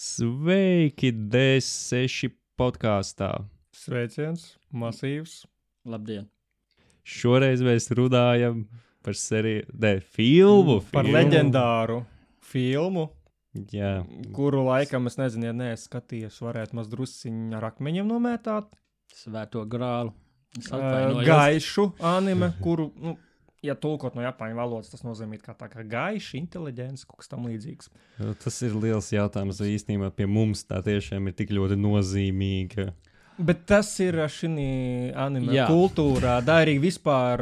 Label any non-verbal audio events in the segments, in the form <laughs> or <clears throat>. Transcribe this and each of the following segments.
Sveiki, D6 podkāstā. Sveiciens, masīvs. Labdien! Šoreiz mēs runājam par seriju, ne, filmu. Par filmu. leģendāru filmu, Jā, kuru laikam es nezinu, ja neesmu skatījies, varētu maz drusciņā ar akmeņiem nomētāt. Svēto grālu. Es Uh, gaišu anime, kuru, nu, ja tulkot no japāņu valodas, tas nozīmē kā tā kā gaiša, inteliģents, kaut kas tam līdzīgs. Nu, tas ir liels jautājums. vai Īstenībā pie mums tā tiešām ir tik ļoti nozīmīga. Bet tas ir šī anime Jā. kultūrā, tā arī vispār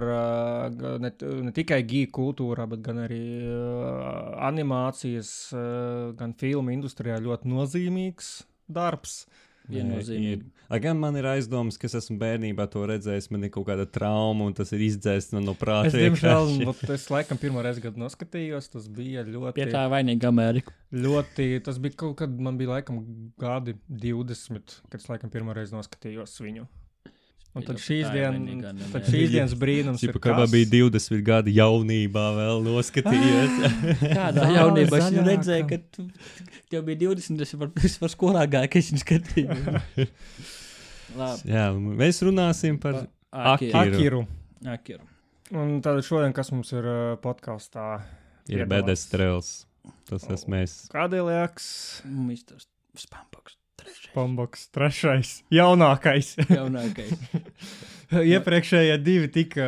ne, ne tikai gīga kultūrā, bet gan arī animācijas, gan filmu industrijā ļoti nozīmīgs darbs. Viennozīmīgi. Ir- Lai gan man ir aizdomas, ka es esmu bērnībā to redzējis, man ir kaut kāda trauma, un tas ir izdzēsts man no prāta. Es, diemžēl, vot es laikam pirmo reizi gadu noskatījos. Tas bija ļoti, Pie tā vainīga Amerika. ļoti. Tas bija kaut kad, man bija laikam gadi 20, kad es laikam pirmo reizi noskatījos viņu. Un tad šīs, dien, tad šīs dienas brīnums Čipa, ir kā bija 20 gadi jaunībā, vēl noskatījos. Kādā Zāle jaunībā es redzēju, ka tu, tev bija 20, es par, es par skolā gāju, ka es viņu skatījos. <laughs> Labi. Jā, mēs runāsim par Akiru. Akiru. Akiru. Un tad šodien, kas mums ir uh, podkāstā, ir piedalās. bēdas strēls. Tas esmu mēs. Kādēļāks, Misters Spampaks. Trešais. Pamboks, trešais, jaunākais. Jaunākais. <laughs> Iepriekšējie divi tika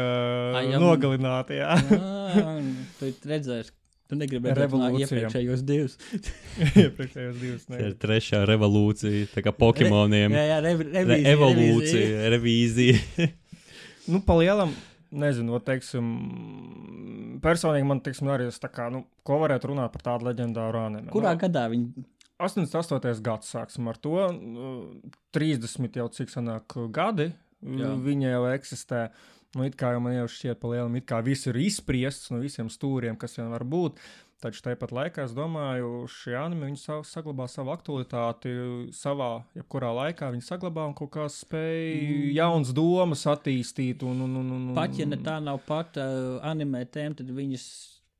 Ai, uh, jā, nogalināti. Jā. <laughs> Ā, Tu redzēsi, tu negribēji Revolūcija. redzēt iepriekšējos divus. <laughs> Iepriekšējos divus. Tā Ne. ir trešā revolūcija, tā kā Pokemoniem. Jā, jā, rev, Re revīzija, evolūcija, revīzija. Nu, pa lielam, nezinu, no, teiksim, personīgi man, teiksim, arī tas tā kā, nu, ko varētu runāt par tādu leģendāru anime. Kurā nu, gadā viņi 88. gads sāksim ar to. nu, 30 jau cik sanāk gadi. Jā. Viņa jau eksistē. Nu, it kā jau man jau šķiet, pa lielam, it kā viss ir izspriests no visiem stūriem, kas vien var būt. Taču tāpat laikā es domāju, šie anime savu, saglabā savu aktualitāti savā, jebkurā laikā. Viņi saglabā un kaut kā spēj Mm. jaunas domas attīstīt. Un, un, un, un, pat ja tā nav pat uh, animē tēma, tad viņas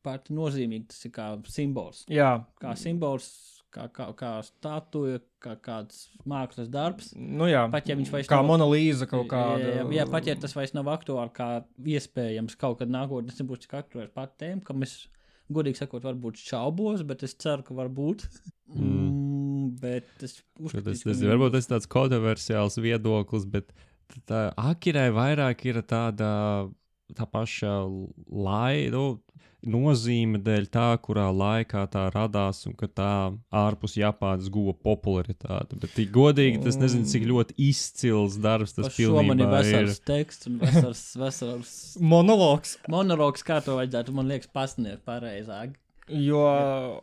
pat nozīmīgi tas ir kā simbols. Jā, Kā simbols, kā, kā, kā statuja, kā kāds mākslas darbs. nu jā. Pat ja viņš vairs kā nav- monolīza kaut kāda. Jā, jā, pat ja tas vairs nav aktuāli, kā iespējams kaut kad nākotnē, tas nebūs tik aktuāls pat tēma, kam es, godīgi sakot, varbūt šaubos, bet es ceru, ka varbūt. Mm. Bet es uzskatu, Tas, tas ir varbūt tas tāds kontroversiāls viedoklis, bet tā Akirai vairāk ir tāda tā paša lai, nu, nozīme dēļ tā, kurā laikā tā radās un ka tā ārpus Japānas guva popularitāti. Bet, tik godīgi, tas nezinu, cik ļoti izcils darbs tas šo man ir pilnībā ir. vesels teksts un vesels, <laughs> vesels Monologs. monologs, kā to vajadzētu, man liekas, pasniegt pareizāk. Jo,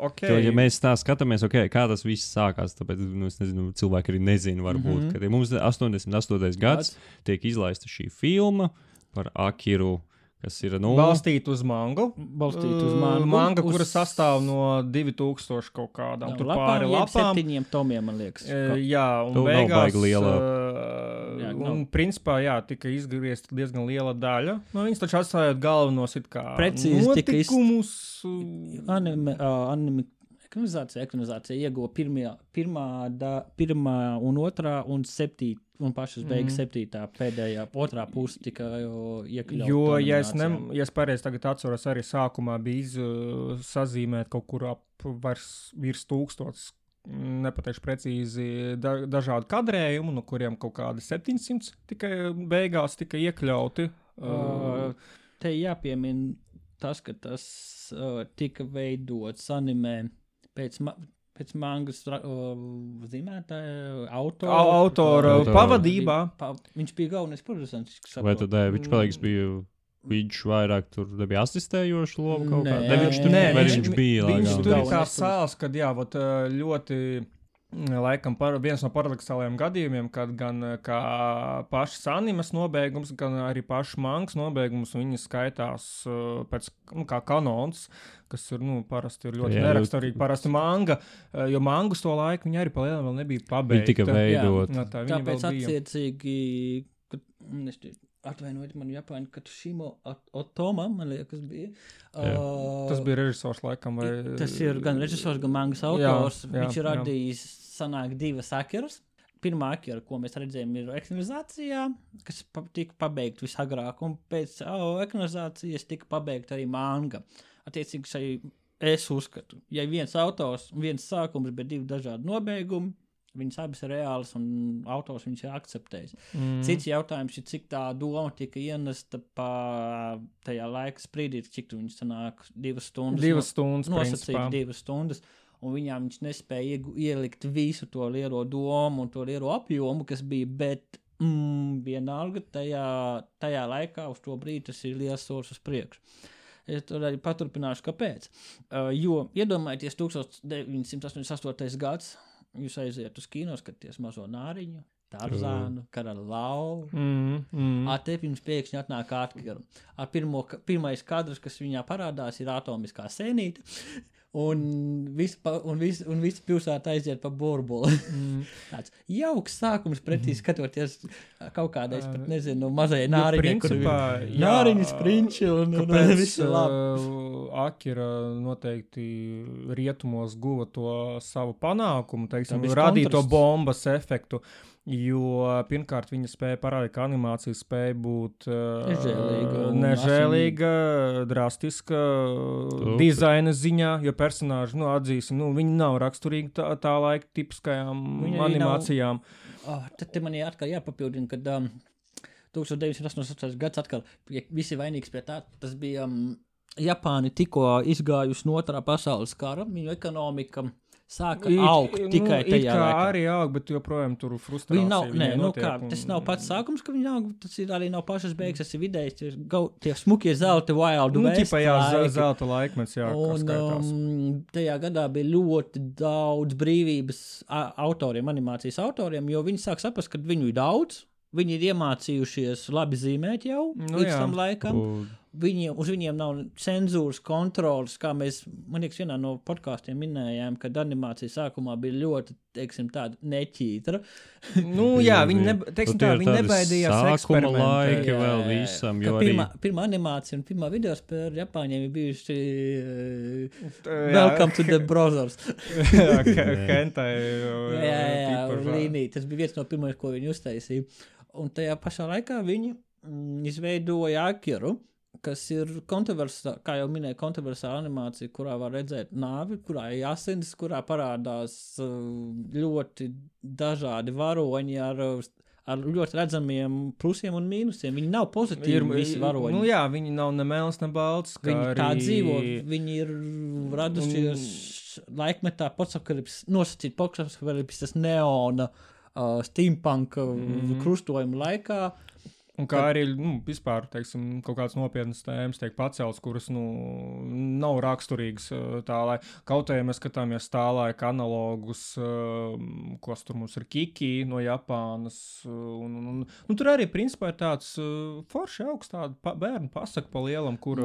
ok. Jo, ja mēs tā skatāmies, okay, kā tas viss sākās, tad nu, es nezinu, cilvēki arī nezina, varbūt, mm. -hmm. kad ja mums ir 88. gads, tiek izlaista šī filma par Akiru, kas ir nu, Balstīt uz mangu. Balstīt uz Uh, manu manga, kura sastāv no 2000 kaut kādām tur pāri lapām. Septiņiem tomiem, man liekas. E, Jā, un Tu beigās, uh, Jā, un, principā, jā, tika izgriezta diezgan liela daļa. Nu, viņas taču atstājot galvenos it kā Precīzi iz- notikumus. uh, Anime, uh, anime ekranizācija, ekranizācija ieguva pirmajā, pirmā, da, pirmā un otrā un septītā. Un pašas beigas mm. septītā, pēdējā, otrā puse tika jau iekļauta. Jo, ja es, ne, ja es pareizi tagad atceros, arī sākumā bija iz, uh, sazīmēt kaut kur ap vairs, virs tūkstotis. Nepateikšu precīzi, da, dažādu kadrējumu, no kuriem kaut kādi 700 tikai beigās tika iekļauti. Uh, te jāpiemina tas, ka tas uh, tika veidots animē pēc, pēc mangas uh, zīmētāja autora. au- autora Autora. pavadībā. Pa, viņš bija galvenais producents. vai tad ē, viņš palīgs bija. Viņš vairāk tur nebija asistējoša loma kaut kādā. Nē, Ne, viņš tur nē, viņš- viņš bija. Viņš lagā? tur ir tāds sāls, kad jā, vot, uh, ļoti. Laikam par, viens no paradoxālajiem gadījumiem, kad gan kā pašas animas nobeigums, gan arī pašas mangas nobeigums, viņi skaitās uh, pēc nu, kā kanons, kas ir nu, parasti ir ļoti neraksturīgi. Parasti manga, uh, jo mangas to laiku viņi arī palielinājumi vēl nebija Viņi pabeigti. tika veidot. Jā, tā, viņi Tāpēc vēl bija. attiecīgi, atvainojiet man Japāņu, ka Šimo Otoma, man liekas, bija. Jā. Uh, Tas bija režisors, laikam, vai Tas ir gan režisors, gan mangas autors. Jā, jā, Viņš ir radījis sanāk divas akeras. Pirmā akera, ko mēs redzējām, ir ekranizācijā, kas tika pabeigta visagrāk, un pēc oh, ekranizācijas tika pabeigta arī manga. Attiecīgi, šai es uzskatu, ja viens autors viens sākums, bet divi dažādi nobeigumi, viņas abas ir reālas un autors viņas ir akceptējis. Mm. Cits jautājums ir, cik tā doma tika ienesta pa tajā laika sprīdī, cik tu viņas sanāk divas stundas. Divas stundas, nosacīt divas stundas. Un viņām viņš nespēja ielikt visu to lielo domu un to lielo apjomu, kas bija, bet mm, vienalga tajā, tajā laikā uz to brīdi tas ir liels solis uz priekšu. Es tur arī paturpināšu, kāpēc. Uh, jo iedomājieties, 1988. gads, jūs aiziet uz kino, skaties mazo nāriņu, Tarzānu, mm. Karalau. Mm, mm. A, te pirms pēkšņi atnāk atkarība. Pirmo, pirmais kadrs, kas viņā parādās, ir atomiskā sēnīte. Un viss vis, vis pilsēta aiziet pa burbuli. Mm. <laughs> Tāds jauks sākums pretī mm. skatoties kaut kādai, es pat nezinu, mazai nāriņai, kur ir nāriņas prinči un, un, un viss labi. Akira noteikti rietumos guva to savu panākumu, teiksim, radīja to bombas efektu. Jo pirmkārt, viņa spēja parādīt, ka animācija spēja būt nežēlīga, uh, nežēlīga drastiska Super. dizaina ziņā, jo personāži, nu, atzīsim, nu, viņi nav raksturīgi tā, tā laika tipiskajām viņa animācijām. Nav... Oh, tad man ir atkal jāpapildina, ka um, 1988. gads atkal ja visi vainīgs pie tā, tas bija um, Japāni tikko izgājusi no otrā pasaules kara, viņu ekonomika. Um, sāka it, augt tikai nu, tajā laikā. arī aug, bet joprojām tur frustrācija. Viņi nav, nē, nu kā, un... tas nav pats sākums, ka viņi aug, tas ir arī nav pašas beigas, tas ir vidējs, tie, gau, tie smukie zelta wild nu, ķipa, jā, zelta laikmets, jā, un, um, tajā gadā bija ļoti daudz brīvības autoriem, animācijas autoriem, jo viņi sāk saprast, ka viņu ir daudz, viņi ir iemācījušies labi zīmēt jau nu, līdz tam laikam. Un Viņi, uz viņiem nav cenzūras kontrolas, kā mēs, man liekas, vienā no podkāstiem minējām, kad animācija sākumā bija ļoti, teiksim, tāda neķītra. <laughs> nu, jā, viņi, ne, teiksim, tā, viņi nebaidījās laika jā, vēl visam, jo pirmā, arī... pirmā animācija un pirmā video spēle Japāņiem ir bijuši uh, Welcome to the <laughs> Brothers. <laughs> jā, hentai. jā, jā, līnija. Tas bija viens no pirmajiem, ko viņi uztaisīja. Un tajā pašā laikā viņi mm, izveidoja Akiru kas ir kontroversāla, kā jau minēju, kontroversāla animācija, kurā var redzēt nāvi, kurā ir asins, kurā parādās uh, ļoti dažādi varoņi ar, ar ļoti redzamiem plusiem un mīnusiem. Viņi nav pozitīvi, ir visi varoņi. Nu jā, viņi nav ne melns, ne balts. Viņi arī... tā dzīvo, viņi ir radušies un... laikmetā potsapkalips, nosacīt tas neona uh, steampunk mm -hmm. krustojuma laikā. Un kā arī nu, vispār teiksim, kaut kādas nopietnas tēmas tiek paceltas, kuras nu, nav raksturīgas tā, lai kaut arī mēs skatāmies tā laika analogus, kas tur mums ir Kiki no Japānas. Un, un, un, nu, tur arī principā ir tāds forši augsts pa, bērnu pasaka pa lielam, kur.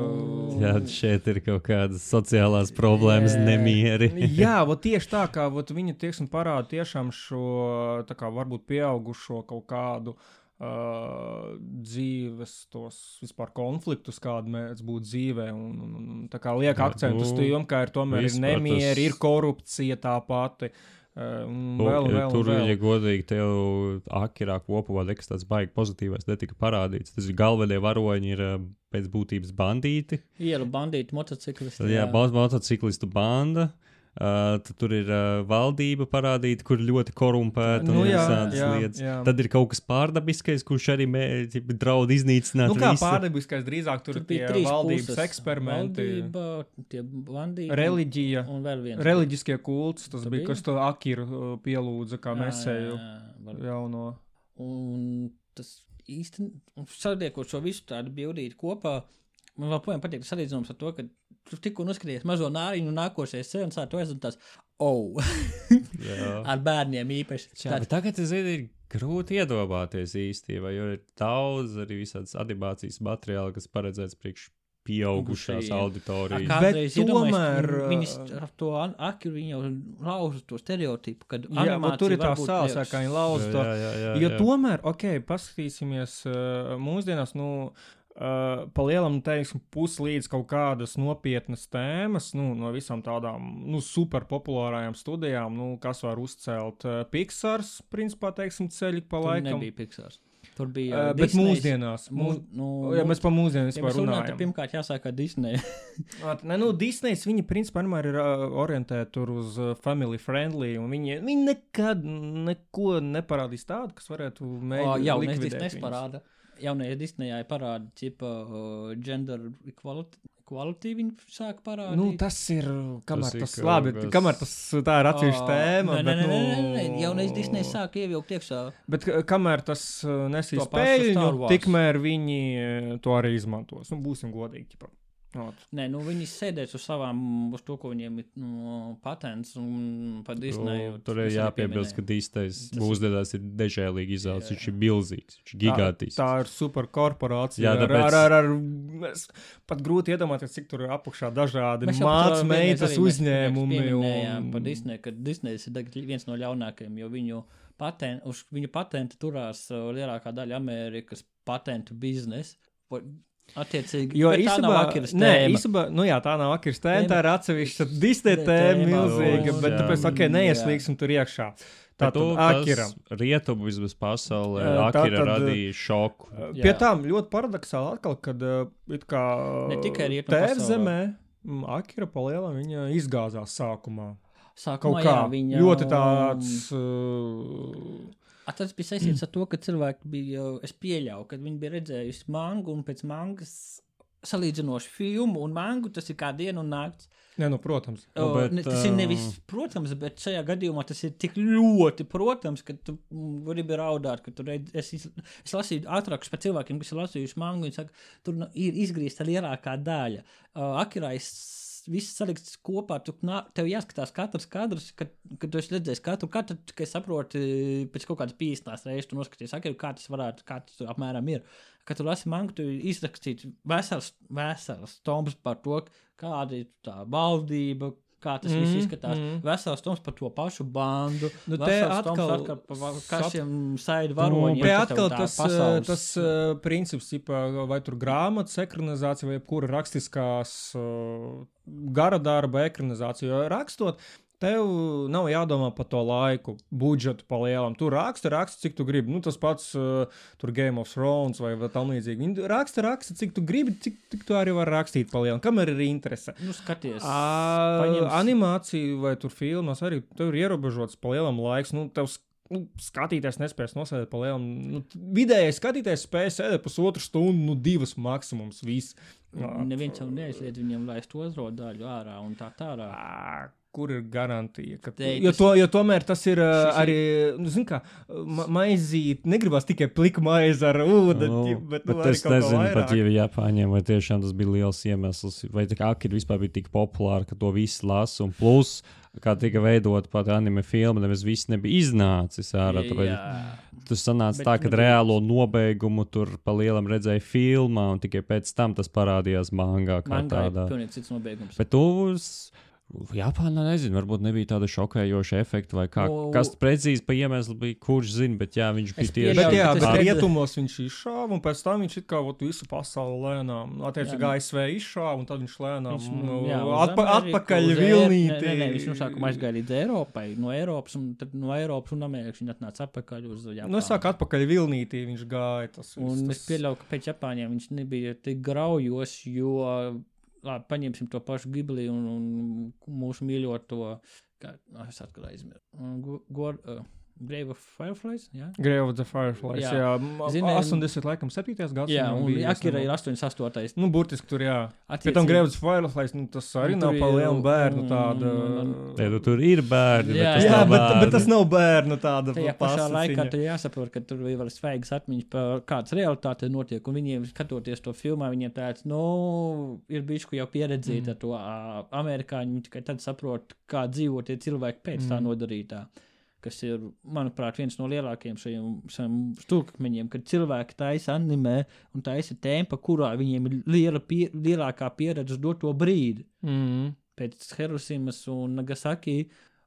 Jā, šeit ir kaut kādas sociālās problēmas, jā, nemieri. <laughs> jā, vot tieši tā kā viņi tieksim, parāda tiešām šo kā, varbūt pieaugušo kaut kādu. Uh, uh, dzīves, tos vispār konfliktus, kāda mēs būtu dzīvē. Un, un, un tā kā liek akcentu uz nu, to, ka ir tomēr ir nemieri, tas... ir korupcija tā pati. Uh, vēl, vēl, tur, vēl. ja godīgi, tev akirā kopumā nekas tāds baigi pozitīvais netika parādīts. Tas ir galvenie varoņi, ir pēc būtības bandīti. Ielu bandīti, motociklisti. Jā, jā motociklistu banda. Uh, Uh, tur ir uh, valdība parādīta, kur ļoti korumpēta nu, un jā, jā, lietas. Jā. Tad ir kaut kas pārdabiskais, kurš arī draud iznīcināt. Nu, kā visu. pārdabiskais, drīzāk tur, tur bija trīs valdības puses. eksperimenti. Valdība, reliģija, un vēl viens. Reliģiskie kults, tas bija, bija, kas to Akiru pielūdza kā mesēju jauno. Un tas īsti, saliekot šo visu tādu bildīti kopā, man vēl patīk salīdzinājums ar to, ka tu tikko noskaties mazo nāriņu, un nākošais senas ar to esmu tas, oh, <laughs> ar bērniem īpaši. Jā, tāds... tagad, zini, ir grūti iedomāties īstenībā, jo ir daudz arī visādas animācijas materiāla, kas paredzēts priekš pieaugušās auditorijas. Bet Kādreiz tomēr, uh, ar to akru viņi jau lauza to stereotipu, kad Jā, tur ir tā prieks. kā viņi lauza to. jā, jā, jā, Jo jā. tomēr, ok, paskatīsimies uh, mūsdienās, nu, uh, pa lielam, teiksim, pus līdz kaut kādas nopietnas tēmas, nu, no visām tādām, nu, super populārajām studijām, nu, kas var uzcelt uh, Pixars, principā, teiksim, ceļi pa laikam. nebija Pixars. Tur bija Uh, bet Disneys. mūsdienās, Mūs, nu, ja mēs pa mūsdienām ja vispār mēs runājam, tad pirmkārt jāsāk ar Disney. <laughs> At, ne, nu, Disneys, viņi principā vienmēr ir uh, orientēti uz family friendly, un viņi, viņi nekad neko neparādīs tādu, kas varētu mēģināt. Jaunais Disneys parāda. Jaunajā Disneyā parāda, tipa, uh, gender equality, equality viņi sāk parādīt. Nu, tas ir. Kamēr Tas tas, ir labi, kas- kamēr tas tā ir atsevišķa tēma. Nē, nē, bet, nē, nē, nē, jaunais Disneys sāk ievilkt iekšā. Bet ka- kamēr tas uh, nesīs To pašu Star peļņu, Wars. tikmēr viņi uh, to arī izmantos. Nu, būsim godīgi. ķipa. Ot. Nē, nu viņi sēdēs uz savām, uz to, ko viņiem ir nu, patents un par Disneyu. Nu, Tur ir jāpiebilst, ka Disneys mūsdienās ir dežēlīgi izaugs. Viņš ir milzīgs, viņš ir gigantisks. Tā, tā ir superkorporācija. Jā, tāpēc- ar, ar, ar, ar, pat grūti iedomāties, cik tur ir apakšā dažādi Mēs vienreiz meitas arī mēs uzņēmumi. pieminējām Un... Par Disneju, ka Disney's ir tagad viens no ļaunākajiem, jo viņu paten, uz viņu patentu turās uh, lielākā daļa Amerikas patentu biznesa. Attiecīgi, Jo bet tā nav īstenībā, nē, īstenībā, nu jā, tā nav akirs tēma, tā ir atsevišķa Disney Tēma, tēma, tēma, milzīga, bet tāpēc, ok, neieslīgsim tur iekšā. Tā Bet tad tu, akira. Rietumu vismaz pasaulē, Akira tad, radīja šoku. Jā. Pie tām ļoti paradoxāli atkal, kad it kā Ne tikai mm, Akira palielam viņa izgāzās sākumā. Sākumā, Kaut kā jā, viņa, ļoti tāds. Uh, <clears throat> A, tas bija saistīts ar to, ka cilvēki bija, es pieļauju, ka viņi bija redzējuši mangu un pēc mangas salīdzinošu filmu, un mangu tas ir kā diena un nakts. Nē, nu, protams. Nu, O, bet, ne, tas ir nevis, protams, bet šajā gadījumā tas ir tik ļoti, protams, ka tu gribi raudāt, ka tur es, es lasīju ātrākus par cilvēkiem, kas ir lasījuši mangu, viņi saka, tur nu, ir izgrīzta lielākā daļa. Uh, Akirais viss salikts kopā, tu nā, tev jāskatās katrs kadrs, kad, kad tu esi redzējis katru, katru, tikai saproti pēc kaut kādas pīstās reizes, tu noskaties, akiru, kā tas varētu, kā tas apmēram ir. Kad tu lasi mangu, tu izrakstīts vesels, vesels toms par to, kāda ir tā valdība, kā tas mm, viss Mhm, izskatās. Mm. Vesels toms par to pašu bandu. Nu, te atkal atkal par kašiem saidu Nu, varoņiem. Te ka tev atkal tas, pasaules- pasaules... tas uh, princips, ķipa, vai tur grāmatas ekranizācija, vai kura rakstiskās uh, gara darba ekranizācija. Jo rakstot, tev nav jādomā par to laiku, budžetu palielināt. Tu raksti, raksti, cik tu gribi. Nu, tas pats uh, tur Game of Thrones vai, tam līdzīgi. Viņi raksta, raksta, cik tu gribi, cik, cik tu arī vari rakstīt palielināt. Kamēr ir interese. Nu, skaties, paņems- animācija vai tur filmās arī tur ir ierobežots pa lielam laiks. Nu, tev nu, skatītājs nespēs nosēdēt pa lielam. Nu, t- vidējais skatītājs spēj sēdēt pusotru stundu, nu, divas maksimums. Viss. neviens jau neaizliedz viņiem laist otro daļu ārā un tā tālāk. Kur ir garantija? Ka, Te, jo, tas- to, jo tomēr tas ir uh, Šis arī, nu, zini, kā ma maizīt, negribas tikai pliku maizi ar ūdeni, Nu, bet, bet nu, arī es nezinu, pat ja Japāņiem vai tiešām tas bija liels iemesls, vai tā kā Akira vispār bija tik populāra, ka to visi lasa. Un plus, kā tika veidot pat anime filma, nevis viss nebija iznācis ārā. Tas sanāca Bet tā, ka nebija- reālo nobeigumu tur pa lielam redzēja filmā, un tikai pēc tam tas parādījās mangā kā Man tādā. ir pilnīgi cits nobeigums. Bet uz Japānā nezinu, varbūt nebija tāda šokējoša efekta, vai kā, Nu, kas precīzi pa iemeslu bija, kurš zina, bet jā, viņš bija tieši Bet, jā, bet tas ir- rietumos viņš izšāva, un pēc tam viņš it kā ot, visu pasauli lēnām, nu, attiecīgi Jā. ASV izšāva, un tad viņš lēnām Viņš, nu, jā, atpa, atpakaļ vilnītī. Nē, nē, viņš no sākuma aizgāja līdz Eiropai, no Eiropas, un tad no Eiropas un Amerikas viņš atnāca atpakaļ uz Japānu. Nu, es saku, atpakaļ vilnītī viņš gāja. Tas, Un viss, es pieļauju, ka pēc Japāņiem viņš nebija tik graujos, jo, labi, paņemsim to pašu Ghibli un, un mūsu mīļoto, kā, ah, es atkal aizmirsu, Gor, uh, Grave of Fireflies, jā? Grave of the Fireflies. Jā. Jā, jā Zini, 80, laikam, 7. gadsimta. Jā, un bija, es Akira ir nemanāšu. 88. Nu, burtiski tur, jā. Pēc tam Grave of the Fireflies, nu, tas arī Un nav pa lielu bērnu un- tāda. un- un- Te, nu, tur ir bērni, Jā, bet tas Jā, nav bet, bet tas nav bērnu tāda. Tajā pašā laikā tur jāsaprot, ka tur ir vēl svaigas atmiņas par kādas realitātes notiek. Un viņiem, skatoties to filmā, viņiem tāds, nu, ir bijis jau pieredzīta mm. to amerikāņu. Viņi tikai tad saprot, kā dzīvo tie cilvēki pēc mm. tā Mm. nodarītā. Kas ir, manuprāt, viens no lielākajiem šiem, stūrakmeņiem, kad cilvēki taisa animē un taisa tempa, kurā viņiem ir liela pie, lielākā pieredze uz doto brīdi. Mm. Pēc Hirosimas un Nagasaki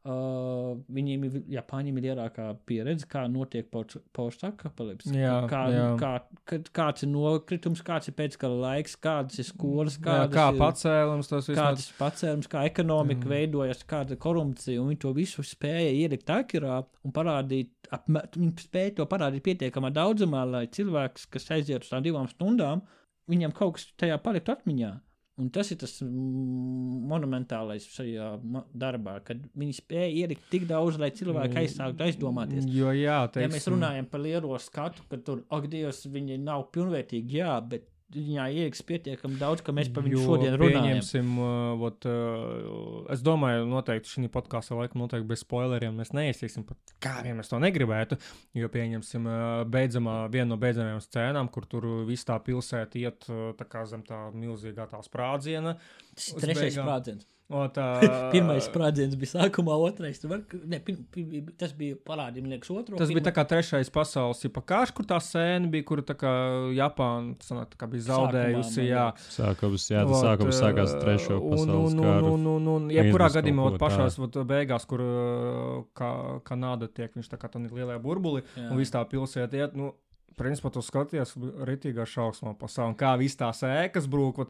Uh, viņiem ir, Japāņiem ir lielākā pieredze, kā notiek postapokalipse. Jā, kā, jā. kā, kad, kāds ir nokritums, kāds ir pēckara laiks, kādas ir skolas, Jā, kādas kā ir, pacēlums tas viss kāds ir pacēlums, kā ekonomika Mm. mm. veidojas, kāda korupcija, un viņi to visu spēja ielikt akirā un parādīt, apmē, viņi spēja to parādīt pietiekamā daudzumā, lai cilvēks, kas aiziet uz tām divām stundām, viņam kaut kas tajā paliktu atmiņā. Un tas ir tas mm, monumentālais šajā darbā, kad viņi spēja ielikt tik daudz, lai cilvēki aizsāktu aizdomāties. Jo, jā, Ja teiksim, mēs runājam par lielo skatu, ka tur, ak, Dievs, viņi nav pilnvērtīgi, jā, bet viņā ieliks pietiekami daudz, ka mēs par viņu Jo, šodien runājam. Uh, vot, uh, es domāju, noteikti šī podkāstā laikam noteikti bez spoileriem mēs neiesim pat kā vien mēs to negribētu. Jo pieņemsim, uh, beidzamā, viena no beidzamajām scēnām, kur tur viss tā pilsēta iet uh, tā kā zem tā milzīgā tā sprādziena. Tas ir trešais sprādziens. O, tā, <laughs> Pirmais sprādziens bija sākumā, otrais. tu vari- Ne, pir, pir, tas bija parādījums, otru. Tas bija tā kā trešais pasaules kārš, kur tā sēna bija, kur tā kā Japāna sanāk, kā bija zaudējusi. man Jā. Sākums, jā, tas sākums sākās uh, trešo un- pasaules un, kāru. Un, un, un, jebkurā Aizmirst gadījumā, ko pašās vot, beigās, kur uh, kā, Kanāda tiek, viņš tā kā tādā lielajā burbulī, Jā. un viss tā pilsēta iet. Nu, Principā tu skaties, rītīgā šausmā pasaulē, un kā viss tās ēkas brūk,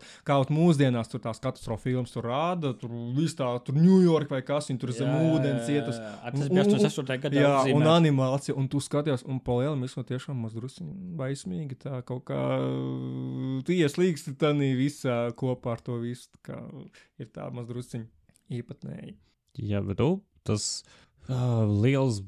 vat mūsdienās tur tās katastrofa filmas tur rāda, tur viss tā, tur Ņujorka vai kas, viņi tur zem ūdens iet uz Jā, Tas bija 88. gadā. Jā, un uzzīmēts. animācija, un tu skaties, un palielam visu tiešām mazliet baismīgi. Tā kaut kā tu ieslīgsti tādā visā kopā ar to visu. Kā, ir tā mazliet īpatnēji. Jā, bet nu, tas uh, liels,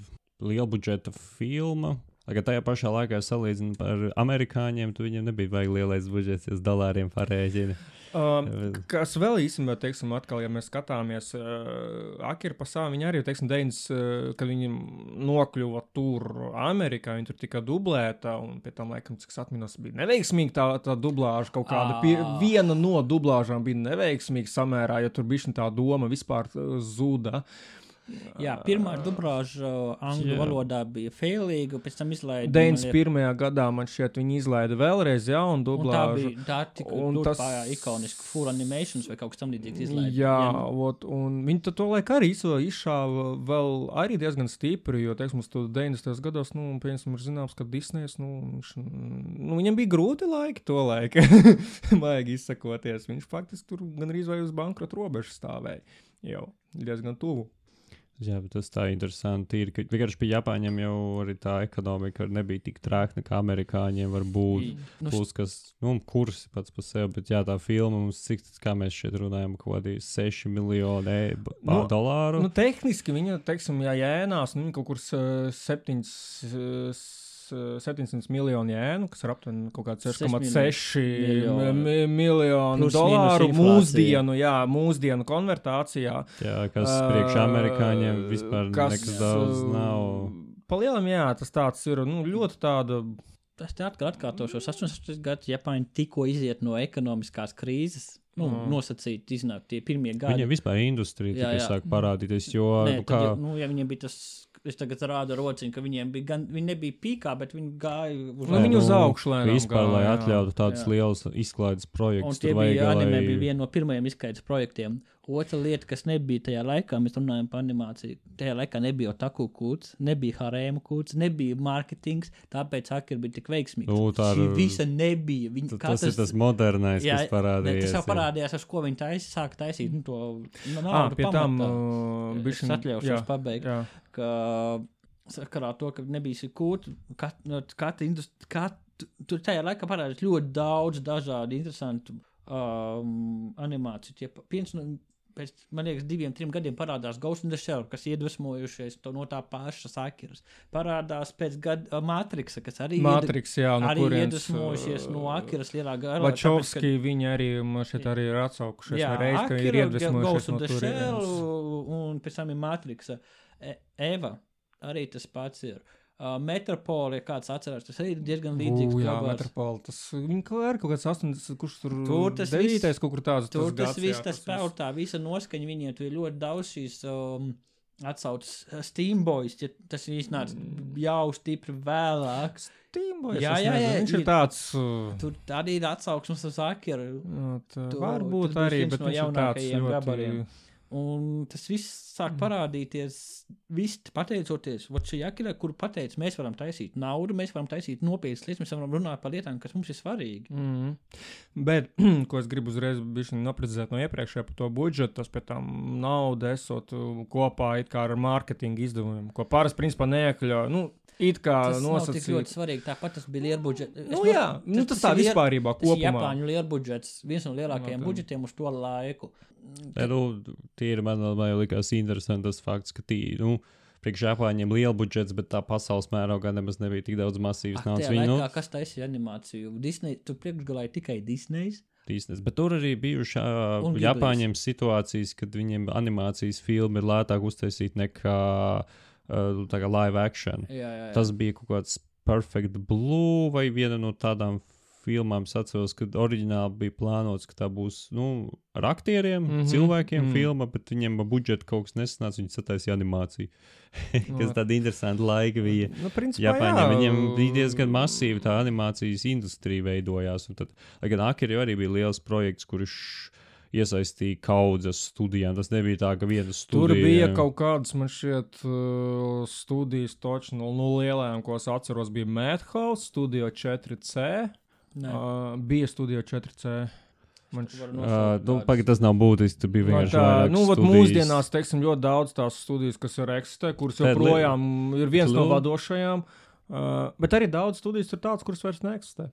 lielbudžeta filma. Lai gan tajā pašā laikā salīdzinot ar amerikāņiem, tu viņiem nebija vajag lielais budžets, ja dolāriem pārēķina. Um, <laughs> kas vēl īstenībā, teiksim, atkal, ja mēs skatāmies, uh, Akira pasākumā, viņi arī, teiksim, Deinas, uh, kad viņi nokļuva tur Amerikā, viņi tur tika dublēta, un pie tam, laikam, cik es atminos, bija neveiksmīgi tā, tā dublāža, kaut kāda, pie, Ā. viena no dublāžām bija neveiksmīga samērā, jo tur bija šī tā doma vispār uh, zuda. Jā, pirmā dublāža angļu Jā. valodā bija failīga, pēc tam izlaida. Deins man liek- pirmajā gadā man šķiet, viņi izlaida vēlreiz jaunu Un tā dublāžu. bija tā tika Un tas- tas ikoniska full animations vai kaut kas tamlīdzīgs izlaida. Jā, ot, un viņi to, to laiku arī izšāva, vēl arī diezgan stipri, jo, teiksim, uz to 90. gados, nu, piemēram, ir zināms, ka Disneys, nu, viņš, nu viņam bija grūti laiki to laiku, <laughs> vajag izsakoties. Viņš faktiski tur gan arī vai uz bankrota robežas stāvēja jau diezgan tuvu. Jā, bet tas tā interesanti ir, vienkārši pie Japāņiem jau arī tā ekonomika nebija tik trākna, kā amerikāņiem var būt. Nu, Plus, kas, nu, kursi pats par sevi, bet jā, tā filma mums, cik, kā mēs šeit runājam, kaut kādi 6 miljoni e Nu, dolāru. Nu, tehniski viņa, teiksim, jā, jēnās, nu, kaut kur s- septiņas. s- 700 miljonu jēnu, kas ir aptuveni kaut kāds 6,6 miljoni. mi- miljonu dolāru mūsdienu, jā, mūsdienu konvertācijā. jā, kas priekš amerikāņiem vispār kas, nekas daudz nav. Palielam, jā, tas tāds ir nu, ļoti tāda. Tas te atkal atkārtošos. 18 gadus Japāņi tikko iziet no ekonomiskās krīzes. Nu, Mm. nosacīt, iznāk tie pirmie gadi. Viņiem vispār industrija tikai sāk parādīties, jo, Nē, nu, kā, ja, nu, ja viņiem bija tas, es tagad rādu rociņu, ka viņiem bija gan, viņi nebija pīkā, bet viņi gāja uz Nu, viņi uz augšu lēnām Vispār, lai gāja, jā. atļautu tādus Jā. lielus izklaides Un projektus, tie tur bija vajag, anime, lai... bija viena no pirmajiem izskaides projektiem. Otra lieta, kas nebija tajā laikā, mēs runājam par animāciju. Tajā laikā nebija taku kūts, nebija harēmu kūts, nebija mārketings, tāpēc Akira bija tik veiksmīgs. Nu, tā Šī ir- visa nebija. Viņa, Tas, tas ir tas modernais, Jā, kas ne, parādījās. tas jau jā. parādījās, ar ko viņi taisa, sāka taisīt nu, to nu, Ah, naudu pie tam uh, Es bišķiņ- atļaušos jā, pabeigt. Jā. ka sakarā ar to, ka nebija kūta, kat, no, katra industrija, kat, tur tajā laikā parādījās ļoti daudz dažādu interesantu um, animāciju. Tie, viens no, pēc, man liekas, diviem, trim gadiem parādās Ghost in the Shell, kas iedvesmojušies to, no tā paša sakiras. Parādās pēc gada Matrixa, kas arī, Matrix, jā, no arī kurienes, iedvesmojušies no Akiras lielā gara. Vačovski viņi arī šeit arī ir atsaukušies. Jā, reiz, ka ir Akira, iedvesmojušies Ghost no turienes. un pēc tam ir Matrixa. E Eva arī tas pats ir. Uh, Metropola, ja kāds atcerās, tas arī ir diezgan līdzīgs. Ū, Jā, gabals. metropola. Tas ir kaut kāds 80, kurš tur Tur tas devītais kaut kur tāds. Tur tas gads, viss, tas spēl, tā visa noskaņa viņiem, tur ir ļoti daudz šīs um, atsaucas uh, Steamboys, ja tas iznāca jau stipri vēlāk. Steamboys, Jā, jā, jā, Viņš ir tāds. Uh, Tur arī ir atsauksmes uz Akeru. nu, varbūt tas arī, bet no jaunākajiem ļoti. Un tas viss sāk parādīties, viss pateicoties vot šī akira, kur pateica, mēs varam taisīt naudu, mēs varam taisīt nopietnas lietas, mēs varam runāt par lietām, kas mums ir svarīgi. Mm. Bet, <clears throat> ko es gribu uzreiz noprecizēt no iepriekšējā par to budžetu, tas pēc tam nauda esot uh, kopā it kā ar mārketinga izdevumiem, ko parasti principā neiekļauj. Nu, it kā Tas nav tik nosacīt. ļoti svarīgi. Tāpat tas bija lielbudžets. Nu, jā, nu, tas tā ir liel- vispārībā Tas kopumā. Japāņu lielbudžets, viens no lielākajiem tā. budžetiem uz to laiku. Nē, nu, tīri man likās interesants tas fakts, ka tī, nu, priekš Japāņiem liela budžets, bet tā pasaules mērogā nemaz nebija tik daudz masīvas naudas. Viņi, nu, kas taisīja animāciju? Disney, tur priekšgalā ir tikai Disney. Tīsnes. Bet tur arī bijuši uh, Japāņiem situācijas, kad viņiem animācijas filmi ir lētāk uztaisīt nekā uh, live action. Jā, jā, jā. Tas bija kaut kāds Perfect Blue vai viena no tādām filmām. Es atceros, ka oriģināli bija plānots, ka tā būs nu, ar aktieriem, mm -hmm, cilvēkiem mm. -hmm. filma, bet viņiem ar budžetu kaut kas nesanāca. Viņi sataisīja animāciju. <laughs> kas No. tāda interesanta laika bija. Nu, principā, Japāņiem jā. viņiem bija diezgan masīva tā animācijas industrija veidojās. Tad, lai gan Akira jau arī bija liels projekts, kurš iesaistīja kaudzes studijām. Tas nebija tā, ka viena studija. Tur bija kaut kādas, man šķiet, uh, studijas, točs no nu, lielajām, ko es atceros, bija Madhouse, Studio 4C. Uh, bija Studio 4C. Man Tu š... vari Uh, nu, pagaid, tas nav būtiski. Tur bija Man vienkārši. tā, nu, vat mūsdienās, teiksim, ļoti daudz tās studijas, kas ir eksistē, kuras joprojām ir viens no vadošajām. Uh, bet arī daudz studijas ir tādas, kuras vairs neeksistē.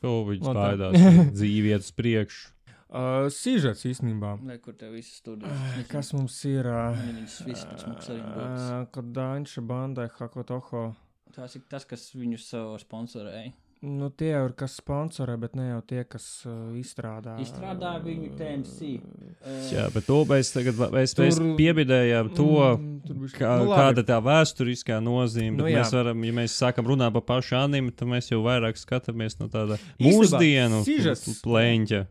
To viņš baidās. <laughs> dzīvi iet uz priekšu. Uh, Sīžets īstenībā. Ne, kur tev visas studijas? Uh, kas mums ir? Uh, Viņas visas pēc mums arī būs. uh, kad Danča bandai Hakotoho. Tas ir tas, kas viņus uh, sponsorēja. Nu, tie jau ir kas sponsorē, bet ne jau tie, kas uh, izstrādā. Izstrādā viņu TMC. Uh, Jā, bet to mēs tagad mēs, Tur- mēs piebidējām to. Mm, Kā, nu, kāda tā vēsturiskā nozīme? Nu, mēs varam, ja mēs sākam runāt par pašu anime, tad mēs jau vairāk skatāmies no tāda mūsdienu plēņķa.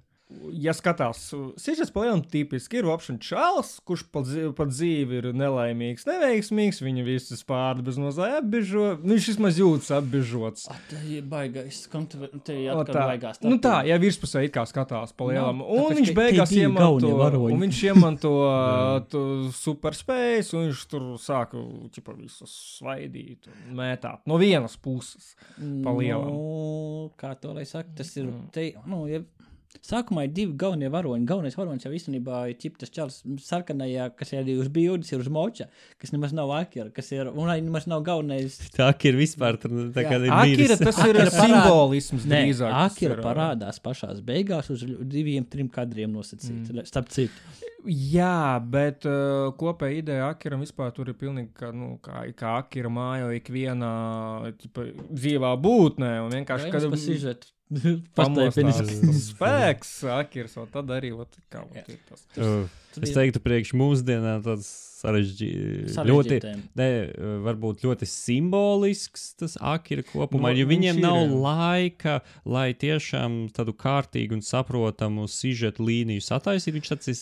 Ja skatās, Sižets palielam tipiski ir opšana čāls, kurš pa dzīvi, pa dzīvi ir nelaimīgs, neveiksmīgs, viņa visus pāri bez nozāja apbežo, nu, viņš vismaz jūtas apbežots. Tā ir baigais. Kam tu te O, atkal tā, baigās? nu tā, ja virspusē it kā skatās palielam, Nav, un viņš beigās iemanto, un viņš iemanto to superspējas, un viņš tur sāka, ķipa, visus svaidīt un mētāt no vienas puses. pa lielam. Nu, kā to lai saka, tas ir. Te, nu, ja, Sākumā ir divi galvenie varoņi. Galvenais varonis jau īstenībā ir ķiptas čels sarkanajā, kas ir arī uz bildes, ir uz moča, kas nemaz nav akira, kas ir, un arī nemaz nav galvenais. Tā ir vispār tā Jā. kā ir Akira, tas ir Akira simbolisms Nē, drīzāk. tas akira ir, parādās pašās beigās uz diviem, trim kadriem nosacīt. Mm. Starp citu, Jā, bet uh, kopēja ideja Akiram vispār tur ir pilnīgi kā, nu, kā, kā Akira mājo ikvienā dzīvā būtnē. Un vienkārši, kad tas <laughs> pamostās <laughs> spēks, Akirs, un tad arī, ot, kā, ot, ir tas. Es teiktu, priekš mūsdienām tāds sarežģīts. Ļoti, ne, varbūt ļoti simbolisks tas akira kopumā, Nu, jo viņiem ir, nav jā. laika, lai tiešām tādu kārtīgu un saprotamu sižetu līniju sataisītu. Viņš tāds ir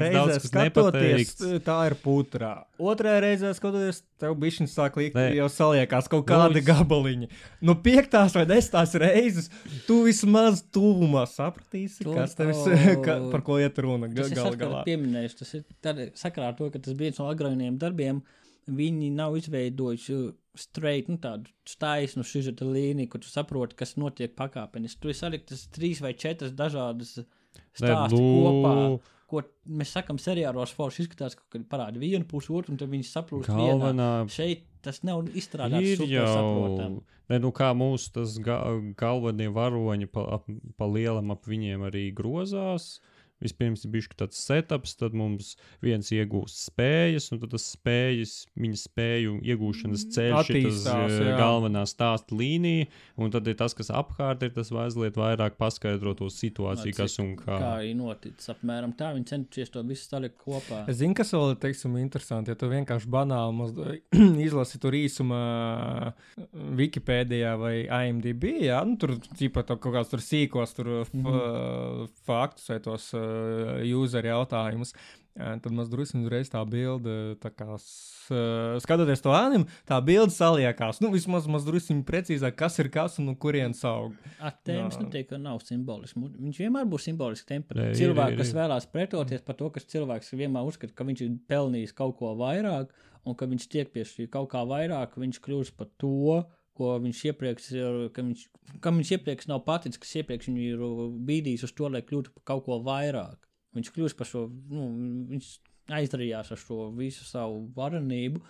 reizē daudz kas skatoties, nepateikts. tā ir putrā. Otrajā reizē skatoties, tev bija šis sāk likt, jau saliekās kaut Nu, kādi es- gabaliņi. No piektās vai desmitās reizes tu vismaz tuvumā sapratīsi, To- kas tevis, o- ka, par ko iet runa ir gal atkal galā. pieminējuši. Tas ir tad- sakarā ar to, ka tas viens no agrākajiem darbiem. Viņi nav izveidojuši straight, nu, tādu taisnu sižeta līniju, kur tu saproti, kas notiek pakāpeniski. Tur ir saliktas trīs vai četras dažādas stāstu kopā. Ko mēs sakām, seriālos forši izskatās, ka parāda vienu pusi, otru, un tad viņi saprot, ka galvenā Šeit tas nav izstrādāts super jau. saprotami. Ne, nu kā mūsu ga galvenie varoņi pa, ap, pa lielam ap viņiem arī grozās. Vispirms ir bijis tāds setups, tad mums viens iegūst spējas, un tad tas spējas, viņa spēju iegūšanas ceļš ir tas Attīstās, eh, galvenā stāsta līnija, un tad ir tas, kas apkārt ir, tas mazliet vairāk paskaidro to situāciju, kas un kā. Kā arī noticis apmēram tā, viņi cenšies to visu salikt kopā. Es zinu, kas vēl ir teiksim, interesanti. Ja tu vienkārši banāli maz- <clears throat> izlasi tur īsumā, Wikipēdijā vai IMDb, jā, nu, tur tā, kaut kāds tur sīkos tur, mm. -hmm. faktus vai tos uh, user jautājumus. Uh, tad mēs drusku uzreiz tā bilde, tā kā skatoties to anime, tā bilde saliekās. Nu, vismaz maz drusku precīzāk, kas ir kas un no kurienes aug. Attēlums Jā. neteiktu, ka nav simbolisks. Viņš vienmēr būs simbolisks. Tiem Nē, ir, ir, kas vēlās pretoties par to, ka cilvēks vienmēr uzskata, ka viņš ir pelnījis kaut ko vairāk, un ka viņš tiek pie šī kaut kā vairāk, viņš kļūst par to, ko viņš iepriekš ir, ka viņš, ka viņš iepriekš nav paticis, kas iepriekš viņu ir bīdījis uz to, lai kļūtu par kaut ko vairāk. Viņš kļūst par šo, nu, viņš aizdarījās ar šo visu savu varenību,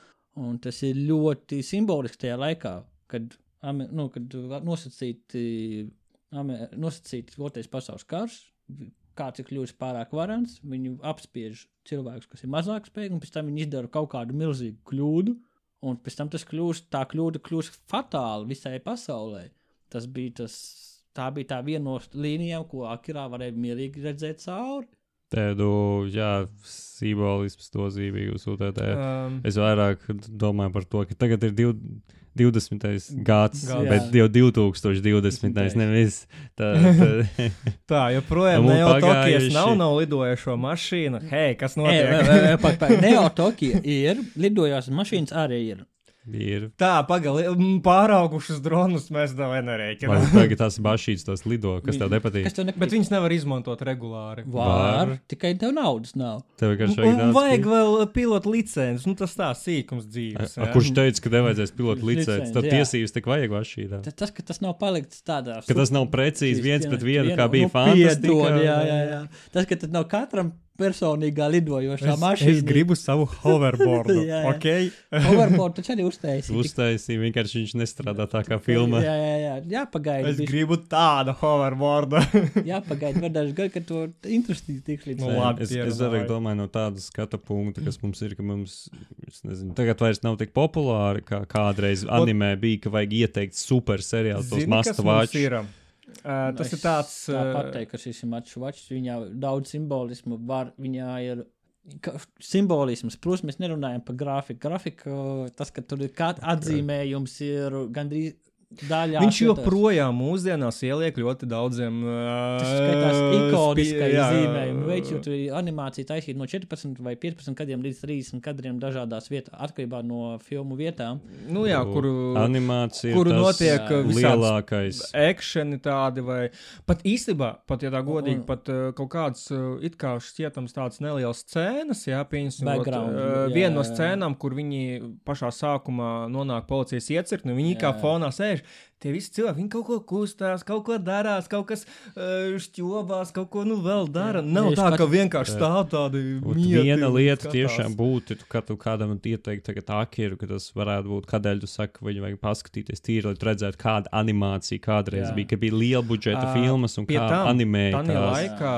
un tas ir ļoti simboliski tajā laikā, kad, nu, kad nosacīti, nosacīti otrais pasaules karš, kāds ir kļuvis pārāk varants, viņu apspiež cilvēkus, kas ir mazāk spējīgi, un pēc tam viņi izdara kaut kādu milzīgu kļūdu, un pēc tam tas kļūst, tā kļūda kļūst fatāla visai pasaulē. Tas bija tas, tā bija tā viena no līnijām, ko Akirā varēja mierīgi redzēt cauri. Tādu, jā, simbolismu to zīmīgu sūtēt. Um, Es vairāk domāju par to, ka tagad ir div, 20. gads, Gads. bet jau 2020. nevis. Tā, <laughs> tā, tā, joprojām Nu, ne jau Tokijas nav, nav lidojošo mašīnu. Hei, kas notiek? <laughs> Neo Tokija ir, lidojās mašīnas arī ir. Ir. Tā, pagaidi, pāraugušas dronus mēs Vai nereiķinām. tagad tās bašītas, tās lido, kas tev nepatīk? Kas tev nepatīk? Bet viņas nevar izmantot regulāri. Var, Var. tikai tev naudas nav. Tev vienkārši Un daudz vajag vēl pilotu licences, nu tas tā sīkums dzīves. A, jā. kurš teica, ka nevajadzēs pilotu licenci? Licenci, Tad tiesības tik vajag vašītā. Ta- Tas, ka tas nav palikts tādā Ka tas nav precīzi viens pret vienu, kā nu, bija fantastika. fantāstiski. Jā, jā, jā. Tas, ka tas nav katram personīgā lidojošā Es, mašīna. es gribu savu <laughs> hoverboardu. Jā, jā. ok, Hoverboard taču arī uztaisīt. Uztaisīja, vienkārši viņš nestrādā tā kā filmā. Jā, jā, jā. Jāpagaida. es bišķi. gribu tādu hoverboardu. <laughs> Jāpagaida vēl daži gadi, kad to interesanti tiks līdz. Nu, labi. Es, es arī domāju, no tāda skatu punkta, kas mums ir, ka mums, es nezinu, tagad vairs nav tik populāri, kā kādreiz animē bija, ka vajag ieteikt super seriālu, tos Zini, Uh, tas Es ir tāds. Tāpat teikt, ka šis ir mačs viņā daudz simbolismu var, viņā ir. Simbolisms, protams, mēs nerunājam par grafiku. Grafika, tas, ka tur ir kāds atzīmējums, ir gandrīz daļā. Viņš joprojām mūsdienās ieliek ļoti daudziem. Tas skaitās ikoniskais jā, zīmējums. Veids, jo tur ir animācija taisīta no 14 vai 15 kadriem līdz 30 kadriem dažādās vietās, atkarībā no filmu vietām. Nu jā, kuru. animācija, kuru tas notiek, lielākais. Ekšeni tādi, vai pat īstenībā, pat ja tā godīgi, Un- pat uh, kaut kāds uh, it kā šķietams tāds neliels scēnas, jā, pieņemsim, uh, viena no scēnām, kur viņi pašā sākumā nonāk policijas iecirkni, viņi kā Jā. fonā sēž. Tie visi cilvēki, viņi kaut ko kustās, kaut ko darās, kaut kas uh, šķobās, kaut ko nu vēl dara. Nav Tieši tā, pat- ka vienkārši stāv tādi Ot, mieti Viena lieta skatās. tiešām būtu, tu, ka tu kādam ieteikt, tagad akiru, ka tas varētu būt, kādēļ tu saki, ka viņu vajag paskatīties tīri, lai tu redzētu, kāda animācija kādreiz Jā. bija, ka bija liela budžeta Ā, filmas un kā tam, animēja. Laikā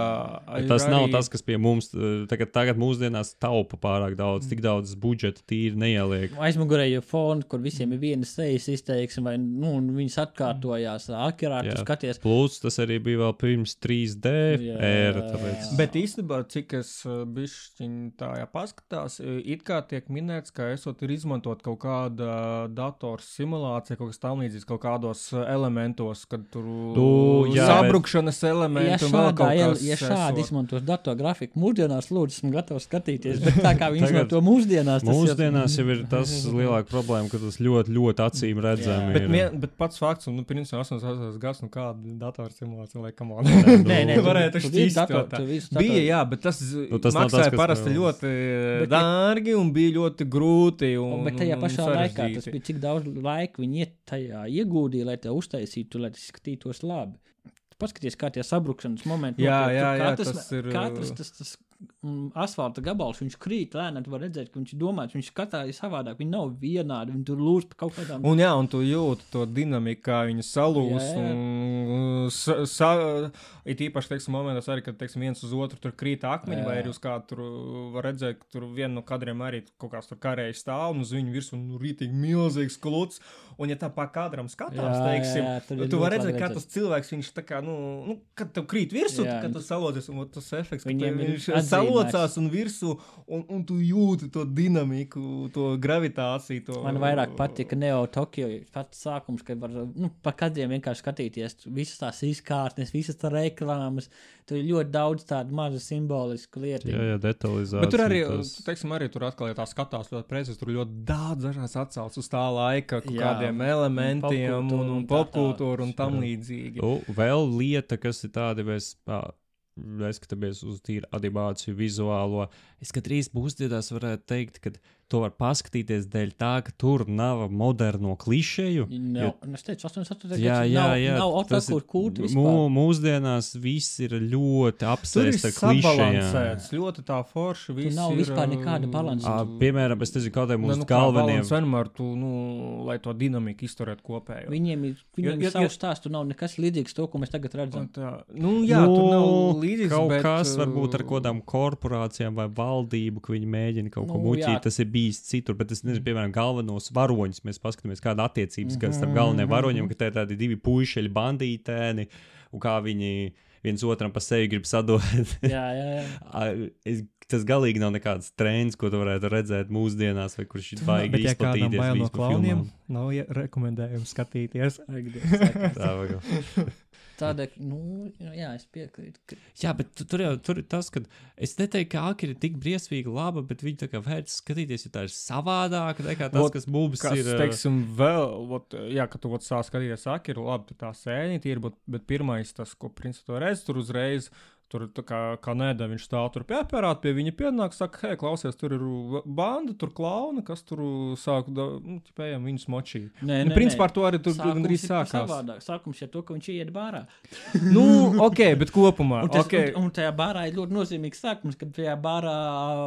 ir Tas nav arī- tas, kas pie mums uh, tagad, tagad mūsdienās taupa pārāk daudz, tik daudz budžeta tīri neieliek. Aizmugurēji foni, kur visiem ir viena sejas izteiksme, vai nu, un viņas atkārtojās. Akirā tu Jā. skaties. Plus tas arī bija vēl pirms 3D Jā. ēra. Tāpēc... Bet īstenībā, cik es bišķiņ tā jā, paskatās, e, it kā tiek minēts, ka esot ir izmantot kaut kāda dators simulācija, kaut kas tam līdzīgs kaut kādos e, elementos, kad tur Nu, jā, sabrukšanas Ja elementi un vēl šādā, kaut ja, kas. ja šādi esot. izmantos datorgrafiku mūsdienās, lūdzu, esmu gatavs skatīties. Bet tā kā viņi izmanto mūsdienās, tas Mūsdienās jau ir tas <laughs> lielākā problēma, ka tas ļoti, ļoti acīm redzami Bet, ir. Bet pats fakts, un, nu, principā, 88 gads, nu, kāda datora simulācija, lai kam on. Nē, nē, <laughs> tu- varētu šķist dator- Bija, jā, bet tas, Nu, nu, tas tas tas, maksāja kas parasti ļoti Bet, ja- dārgi un bija ļoti grūti. Un, Un, bet tajā un pašā laikā tas bija cik daudz laika viņi tajā ieguldīja, lai te uztaisītu, lai tas skatītos labi. Paskaties, kā tie sabrukšanas momenti. Jā, jā, jā, katrs, tas ir, Katrs tas, tas asfalta gabals, viņš krīt lēnām, tu vari redzēt, ka viņš ir domāts, viņš katrā ir savādāk, viņi nav vienādi, viņi tur lūst kaut kādām. Un, jā, un tu jūti to dinamiku, kā viņi salūst. Jā, jā. Un, sa, sa, it īpaši, teiksim, momentos arī, kad teiksim, viens uz otru tur krīt akmeņi, Jā. vai arī uz kādu tur var redzēt, ka tur viena no kadriem arī kaut kāds tur karēji stāv, un uz viņu virsmu nu, rītīgi milzīgs kluts. Un, ja tā pa kadram skatās, Jā, jā, teiksim, jā, ir tu vari redzēt, kā tas cilvēks, viņš tā kā, nu, nu kad tev krīt virsū, Jā, kad tu salodzies, un tas efekts, ka tev ir viņš. Salocās un virsū, un, un tu jūti to dinamiku, to gravitāciju. To, Man vairāk patika Neo Tokio pats sākums, kad var nu, pa kadriem vienkārši skatīties. Visas tās tās izkārtnes, visas tā reklāmas. Tur ir ļoti daudz tādu mazu simbolisku lietu. Jā, jā, detalizācija. Bet tur arī, tas... teiksim, arī tur atkal, ja tā skatās ļoti precīzi, tur ļoti daudz dažādas atsauces uz tā laika kaut Jā, kādiem elementiem un, popkultūru un un popkultūru un tam Jā. līdzīgi. Nu, vēl lieta, kas ir tāda, mēs ā, neskatāmies uz tīru animāciju, vizuālo. Es gandrīz mūsdienās varētu teikt, ka to var paskatīties dēļ tā, ka tur nav moderno klišeju. Nav, no, es teicu, 88. Jā, jā, nav, jā. Nav tas ir- kūta mū, mūsdienās viss ir ļoti apsēsts ar sabalansēts, ļoti tā forši. Nav ir, vispār nekāda uh, balansa. Piemēram, es nezinu, kādiem Ne, mūsu nu, kā galveniem. balans vienmēr, tu, nu, lai to dinamiku izturētu kopējo. Viņiem ir, viņiem ir savs stāsts, tur nav nekas līdzīgs to, ko mēs tagad redzam. Tā, nu, jā, nu, tur nav līdzīgs. Kaut bet, kas uh, varbūt ar kaut kādām korporācijām vai valdību, ka viņi mēģina kaut ko Nu, muļķīt, jā. tas ir bijis citur. Bet es nezinu, piemēram, galvenos varoņus. Mēs paskatāmies, kāda attiecības -hmm. starp Mhm, galvenajiem mhm, varoņiem, ka te ir tādi divi puiši, bandītēni, un kā viņi viens otram pa sevi grib sadot. Jā, jā, jā. <laughs> Tas galīgi nav nekāds trends, ko tu varētu redzēt mūsdienās, vai kurš ir baigi Bet, ja izplatīties. no klauniem, nav ie- rekomendējums skatīties. Saka. <laughs> Tā vajag. <laughs> Tādēļ, nu, jā, es piekrītu. Ka... Jā, bet tu- tur jau tur ir tas, ka es neteiktu, ka Akira ir tik briesmīgi laba, bet viņi tā kā vērts skatīties, jo tā ir savādāka nekā tas, Vot, kas mums Kas, ir. teiksim, vēl, ot, jā, ka tu ot sāk skatīties, saka, ir labi, tu tā sēņi ir, bet, bet pirmais tas, ko principā redz, tur uzreiz. Tur tā kā, kā nēda, viņš stāv tur pie aparāta, pie viņa pienāk, saka, hei, klausies, tur ir v- banda, tur klauna, kas tur sāk, da- nu, tipējām viņus močī. Nē, Nu, principā ar to arī tur gandrīz sākās. savādāk. Sākums ir to, ka viņš iet bārā. <laughs> Nu, ok, bet kopumā. Un, tas, okay. un, un tajā bārā ir ļoti nozīmīgs sākums, kad tajā bārā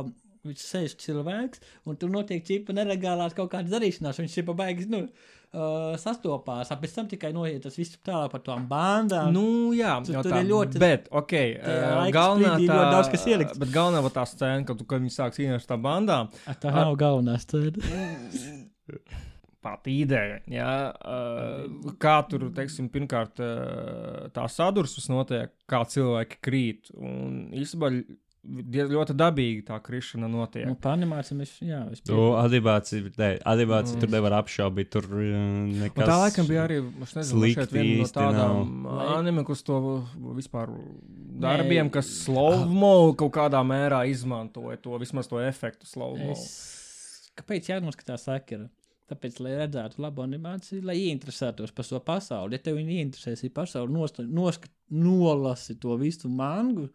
uh, viņš sēž cilvēks, un tur notiek čipa nelegālās kaut kādas darīšanās. Viņš ir pabaigs, nu, uh, sastopās, un pēc tam tikai noiet tas viss tālāk par tām bandām. Nu, jā, Tur- tur tā, ir ļoti- Bet, ok, uh, galvenā tā, ļoti daudz kas ielikts. Bet galvenā va tā scēna, kad, tu- kad viņi sāk cīnīties ar tām bandām, A, tā nav galvenā stēda. <laughs> pati ideja, jā, uh, kā tur, teiksim, pirmkārt, uh, tā sadursmes notiek, kā cilvēki krīt, un īstenībā ļoti dabīgi tā krišana notiek. Nu, par animāciju mēs, jā, es Tu piekrītu. adibāciju, ne, adibāciju Mm. tur nevar apšaubīt. Tur uh, Un nekas. tā laikam bija arī es nezinu, šeit viena no tādām nav. anime, kas to vispār darbiem, kas slowmo kaut kādā mērā izmantoja to, vismaz to efektu slowmo. Es... Kāpēc jānoskatās akira? Tāpēc, lai redzētu labu animāciju, lai ieinteresētos par šo pasauli. Ja tev interesēs šī pasaule, nost, noskat, nolasi to visu mangu,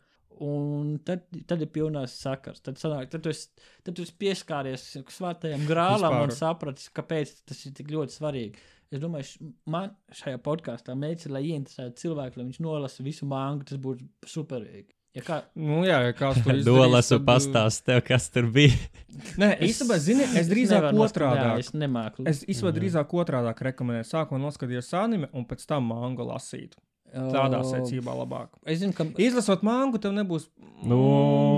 un tad, tad ir pilnās sakars. Tad, sanāk, tad, tu esi, tad tu esi pieskāries svētajam grālam Vispār. un sapratis, kāpēc tas ir tik ļoti svarīgi. Es domāju, man šajā podkāstā mērķis ir, lai ieinteresētu cilvēku, lai viņš nolasa visu mangu, tas būtu superīgi. Ja kā, Nu, jā, ja kāds to <laughs> izdarīs, Nolasu tad, pastāst tev, kas tur bija. <laughs> Nē, īstenībā, zini, es drīzāk otrādi. es nemāku. Es īstenībā drīzāk otrādi rekomendēju. Sākumā noskatīties anime un pēc tam mangu lasīt. Tādā secībā labāk. Es zinu, ka Izlasot mangu, tev nebūs. Nu,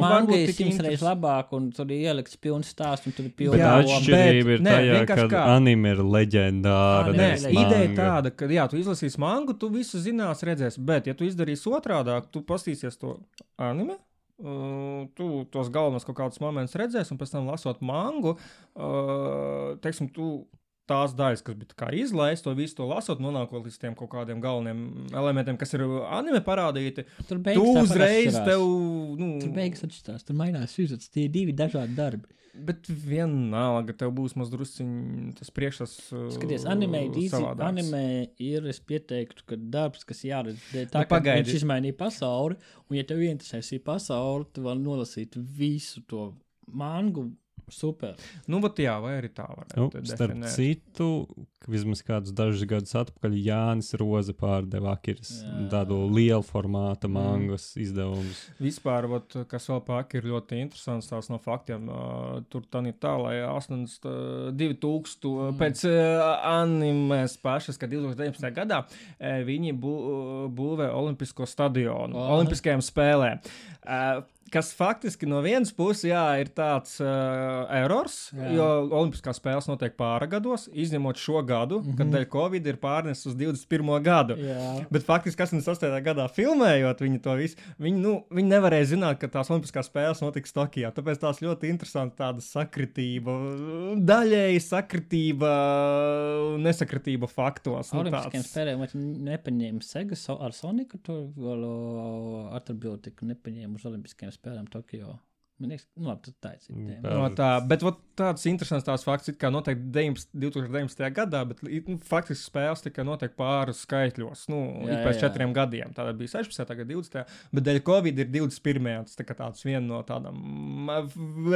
Manga ir tik simtreiz interes- labāk, un tur ir ielikts pilns stāsts, un tur ir Bet pilns Jā, atšķirība ir nē, tajā, ka anime ir leģendāra. Nē, ir ideja manga. tāda, ka, jā, tu izlasīsi mangu, tu visu zinās, redzēsi. Bet, ja tu izdarīsi otrādi, tu pastīsies to anime. Uh, tu tos galvenos kaut kādus momentus redzēsi, un pēc tam lasot mangu, uh, teiksim, tu tās daļas, kas bija izlaistas, to visu to lasot, nonākot līdz tiem kaut kādiem galveniem elementiem, kas ir anime parādīti. Tur Tu beigas tāpat uzreiz tev. Nu, Tur beigas atšķirās, tur mainās sižets. Tie ir divi dažādi darbi. Bet vienalga, tev būs mazliet tas priekšstats. uh, Skaties, anime savādāks. Anime ir, es pieteiktu, ka darbs, kas jāredz, tā, Nu, pagaidi. viņš izmainīja pasauli, un ja tev interesē šī pasaule, tu vari nolasīt visu to mangu. Super. Nu, bet jā, vai arī tā varētu Nu, būt. starp citu, ka vismaz kādus dažus gadus atpakaļ Jānis Roze pārdeva Akiras tādu lielu formātu Mm. mangas izdevumu. Vispār, vat, kas vēl pāk ir ļoti interesants tās no faktiem. Uh, tur tā ir tā, lai 82 tūkstu Mm. pēc uh, animes pašas, kad 2019. gadā uh, viņi bū, būvē Olimpisko stadionu Aha. Olimpiskajām spēlēm. Uh, kas faktiski no vienas puses jā, ir tāds uh, erors, Jā. jo Olimpiskās spēles notiek pāri gados, izņemot šo gadu, mm -hmm. kad dēļ Covid ir pārnesis uz 21. gadu. Jā. Bet faktiski 88. gadā filmējot viņu to visu, viņi, nu, viņi nevarēja zināt, ka tās Olimpiskās spēles notiks Tokijā. Tāpēc tās ļoti interesanti tāda sakritība, daļēji sakritība, nesakritība faktos. Nu, Olimpiskajiem tāds- spēlēm nepaņēma Sega ar Soniku, tur vēl o, atbildību nepaņēma uz Olimpiskajiem spēlēm Tokio. Man liekas, nu, labi, tā ir cita tēma. No tā, bet vot tāds interesants tās fakts, it kā noteikti 19, 2019. gadā, bet nu, faktiski spēles tikai notiek pāris skaitļos. Nu, Jā, pēc jā. četriem gadiem. Tāda bija 16, tagad 20. Bet dēļ Covid ir 21. Tas tā kā tāds viena no tādām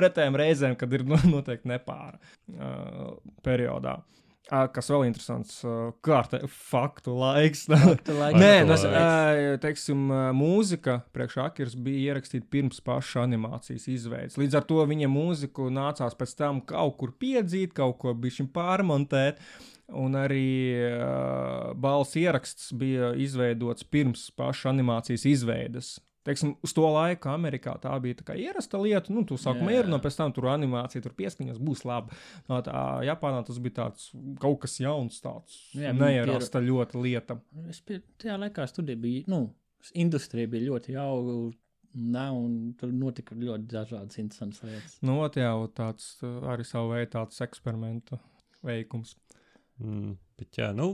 retējām reizēm, kad ir <laughs> noteikti nepāra uh, periodā. Uh, kas vēl interesants, kārta, faktu laiks. <laughs> Nē, Faktu laiks. ā, teiksim, ā, mūzika priekš Akiras bija ierakstīta pirms paša animācijas izveides. Līdz ar to viņa mūziku nācās pēc tam kaut kur piedzīt, kaut ko bišķiņ pārmontēt. Un arī uh, balss ieraksts bija izveidots pirms paša animācijas izveides. Teiksim, uz to laiku Amerikā tā bija tā ierasta lieta. Nu, tu sākumā ir, no pēc tam tur animācija, tur pieskaņas būs labi. No tā Japānā tas bija tāds kaut kas jauns, tāds Jā, viņi pier- neierasta ļoti lieta. Es pie, tajā laikā studija bija, nu, industrija bija ļoti jauka. Nē, un tur notika ļoti dažādas interesantas lietas. Nu, ot, jā, tāds arī savu veidu tāds eksperimentu veikums. Mm, bet jā, nu,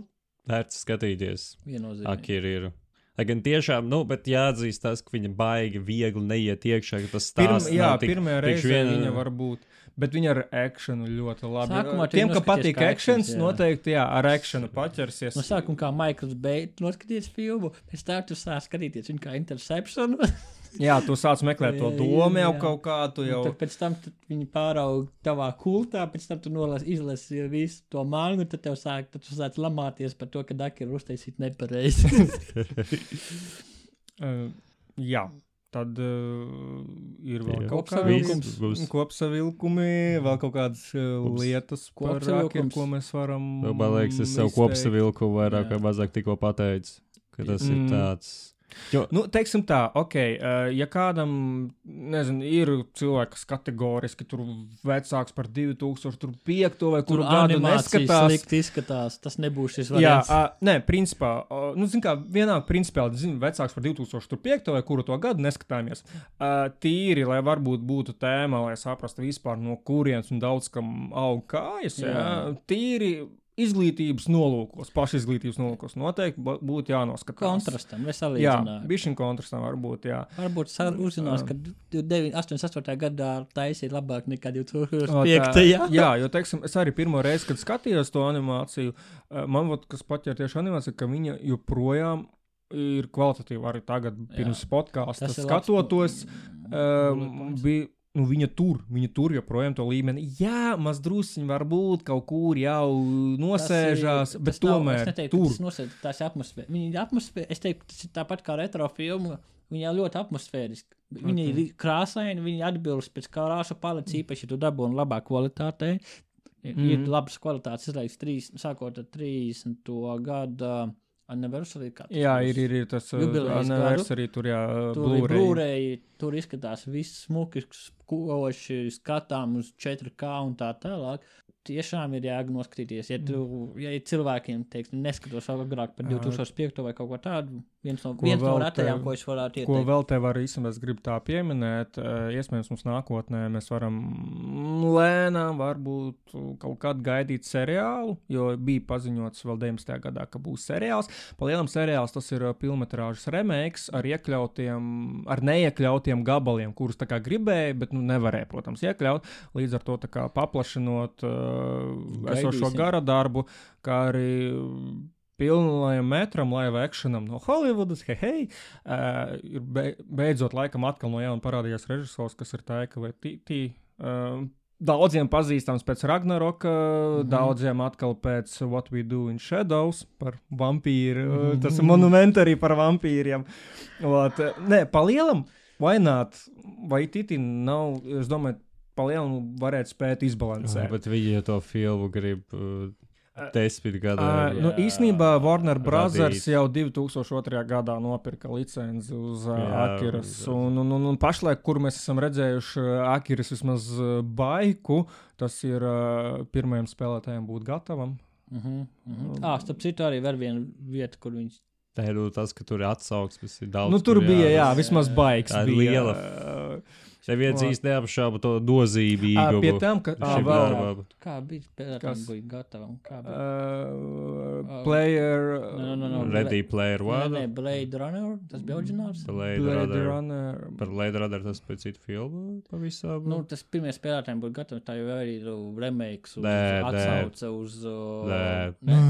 vērts skatīties. Viennozīmīgi. Akira ir. Lai gan tiešām, nu, bet jāatzīst tas, ka viņa baigi viegli neiet iekšā, ka tas stāsts jā, nav tik, pirmā tik reize viena- viņa var būt. Bet viņa ar akciju ļoti labi. Sākumā tu Tiem, kam patīk jā. noteikti jā, ar akciju paķersies. No sākuma, kā Maikls Beigts noskaties filmu, pēc tam tu sāc skatīties viņu kā Interception. <laughs> Jā, tu sāc meklēt to domu jau kaut kādu. Jau... Tad pēc tam viņi pārauga tavā kultā, pēc tam tu nolas, izlasi visu to mangu, tad tev sāk, tad tu sāc lamāties par to, ka Daki ir uztaisīt nepareizi. Uh, <laughs> jā. Tad uh, ir vēl Jā. kaut Būs. kopsavilkumi, vēl kaut kādas uh, lietas, par. Akiru, ko mēs varam. Man liekas, es sev kopsavilku vairāk Jā. vai mazāk tikko pateicu, ka tas. Mm. ir tāds. Jo, Nu, teiksim tā, ok, ja kādam, nezinu, ir cilvēks, kas kategoriski tur vecāks par 2005 vai kuru gadu neskatās. izskatās. Tas nebūs šis Jā, variants. uh, nē, principā, uh, nu, zin kā, vienalga, principiāli, zinu, vecāks par 2005 vai kuru to gadu neskatāmies. Uh, tīri, lai varbūt būtu tēma, lai saprastu vispār no kurienes un daudz kam aug kājas, jā. Jā, Jā. tīri izglītības nolūkos, pašizglītības nolūkos noteikti būtu jānoskatās. Kontrastam, Jā, veselīdzinājumam. bija šim kontrastam varbūt, jā. Varbūt uzzinās, ka 88. gadā taisīja labāk nekā O, 2005. tā- Jā, <laughs> jā, jo, teiksim, es arī pirmo reizi, kad skatījos to animāciju, eh, man vot, kas paķēra tieši animācija, ka viņa joprojām ir kvalitatīva arī tagad, pirms podkāsta Tas ir labs skatotos. pu- Um, bullet bija, nu, viņa tur, viņa tur joprojām to līmeni. Jā, maz druskuļi varbūt kaut kur jau nosēžās, Tas ir- bet tas nav- tomēr es neteiktu, tur. Tas nosēž, tas ir atmosfēra. Viņa ir atmosfēra. Es teiktu, tas ir tāpat kā retro filma. Viņa ir ļoti atmosfēriska. Viņa Ok. ir krāsaina, viņa atbilst pēc krāsu paletes, īpaši, ja tu dabūji labā kvalitātē. Ir Mhm. mm. labas kvalitātes, izlaiks trīs, sākot ar 30. gada tas Jā, ir, ir, ir tas gadu. anniversary, tur jā, Blu-ray. Blu-ray, tur izskatās viss smuki, koši, skatām uz 4K un tā tālāk. Tiešām ir jēga noskatīties. Ja, tu, ja ir cilvēkiem, teiksim, neskatos agrāk par 2005 vai kaut ko tādu, viens no, Ko viens no retajām, ko es varētu Ko ieteikt. vēl te var īstenībā, es gribu tā pieminēt, eh, iespējams, mums nākotnē mēs varam lēnām, varbūt kaut kādu gaidīt seriālu, jo bija paziņots vēl 19. gadā, ka būs seriāls. Pa lielam seriāls tas ir filmas remakes ar iekļautiem, ar neiekļautiem gabaliem, kurus tā kā gribēja, bet nu, nevarēja, protams, iekļaut. Līdz ar to paplašinot uh, esošo gara darbu, kā arī pilnajam metram, live actionam no Hollywoodas, hei, hei, uh, ir be, beidzot laikam atkal no jauna parādījās režisors, kas ir Taika vai Titi. Uh, Daudziem pazīstams pēc Ragnaroka, mm Mhm. -hmm. daudziem atkal pēc What We Do in Shadows par vampīru. Mm. -hmm. Tas ir monuments arī par vampīriem. Ot, eh, nē, palielam, vai nāt, vai Titi nav, es domāju, palielam varētu spēt Jā, izbalansēt. bet viņi to filmu grib. uh, desmit gadu. Uh, nu, Jā, īsnībā Warner Brothers jau 2002. gadā nopirka licenci uz uh, Jā, Akiras. jā. Un, un, un, un pašlaik, kur mēs esam redzējuši uh, Akiras vismaz uh, baiku, tas ir uh, pirmajam spēlētājam būt gatavam. Uh -huh, uh -huh. Ah, starp citu, arī vēl viena vieta, kur viņš. Tā ir nu, tas, ka tur ir atsauksmes. Ir daudz, Nu, tur bija, jā, jā, vismaz baigs. Tā bija, liela uh, No. īsti neapšauba to ā, nozīmīgumu. Pie tam, ka ā, šim vēl, darbam. Kā bija bija gatavam? Kā bija? uh, player. No, no, no, Ready Player Nē, nē, One. Blade Runner, tas bija oriģināls. Blade Blade Runner. Runner. Par Blade Runner tas pēc citu filmu pavisam. Nu, tas pirmie spēlētājiem būtu gatavi. Tā jau arī ir remakes, uz, Nē, nē. atsauce uz. Uh, Nē. nē.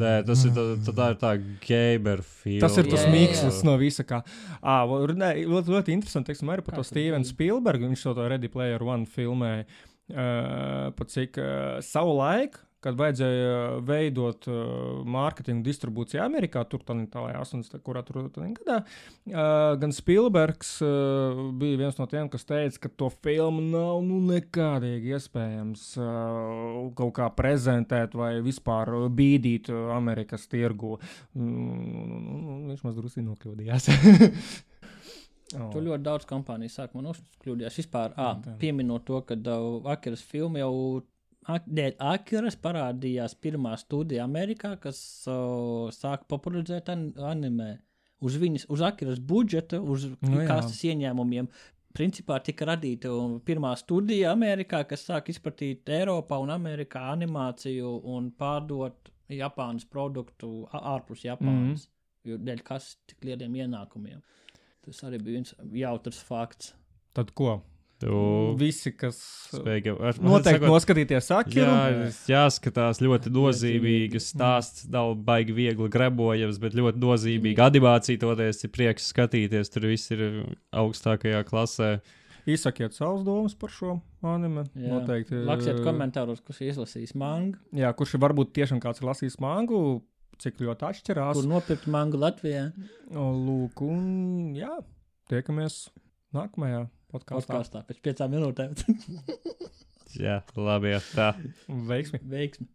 Nē, tas ir, tā, tā, tā ir tā gamer filma. Tas ir tas mīkslis no visa. Kā. Runē, ļoti, ļoti interesanti. Teiksim, arī par to tad Spielbergu. Viņš to Ready Player One filmēja. Uh, pat cik uh, savu laiku, kad vajadzēja veidot uh, mārketingu distribūciju Amerikā, tur tā tālāk, 80. kurā tur gadā, uh, gan Spielbergs uh, bija viens no tiem, kas teica, ka to filmu nav nu, nekādīgi iespējams uh, kaut kā prezentēt vai vispār bīdīt uh, Amerikas tirgu. Mm, viņš maz drusku nokļūdījās. Oh. Tur ļoti daudz kompāniju sākumā uzkļūdījās. Vispār, à, pieminot to, ka uh, Akiras filma jau. Dēļ Akiras parādījās pirmā studija Amerikā, kas uh, sāka popularizēt an anime. Uz viņas, uz Akiras budžeta, uz Nu jā. kastes ieņēmumiem. Principā tika radīta pirmā studija Amerikā, kas sāk izplatīt Eiropā un Amerikā animāciju un pārdot Japānas produktu ārpus Japānas. Mm -hmm. Jo dēļ kas tik lieliem ienākumiem. Tas arī bija viens jautrs fakts. Tad ko? Tu Visi, kas spēj ar noteikti noskatīties Akiru. Jā, jāskatās ļoti nozīmīgs stāsts. Nav baigi viegli grebojams, bet ļoti nozīmīga animācija. Toties ir prieks skatīties. Tur viss ir augstākajā klasē. Izsakiet savus domas par šo anime. Jā. Noteikti. Laksiet eh, komentāros, kas izlasīs mangu, Jā, kurš ir varbūt tiešām kāds ir lasījis mangu, cik ļoti atšķirās. kur nopirkt mangu Latvijā. Lūk, un jā, tiekamies nākamajā podkāstā. Podkāstā pēc piecām minūtēm. Jā, labi, jā, tā. Veiksmi! Veiksmi!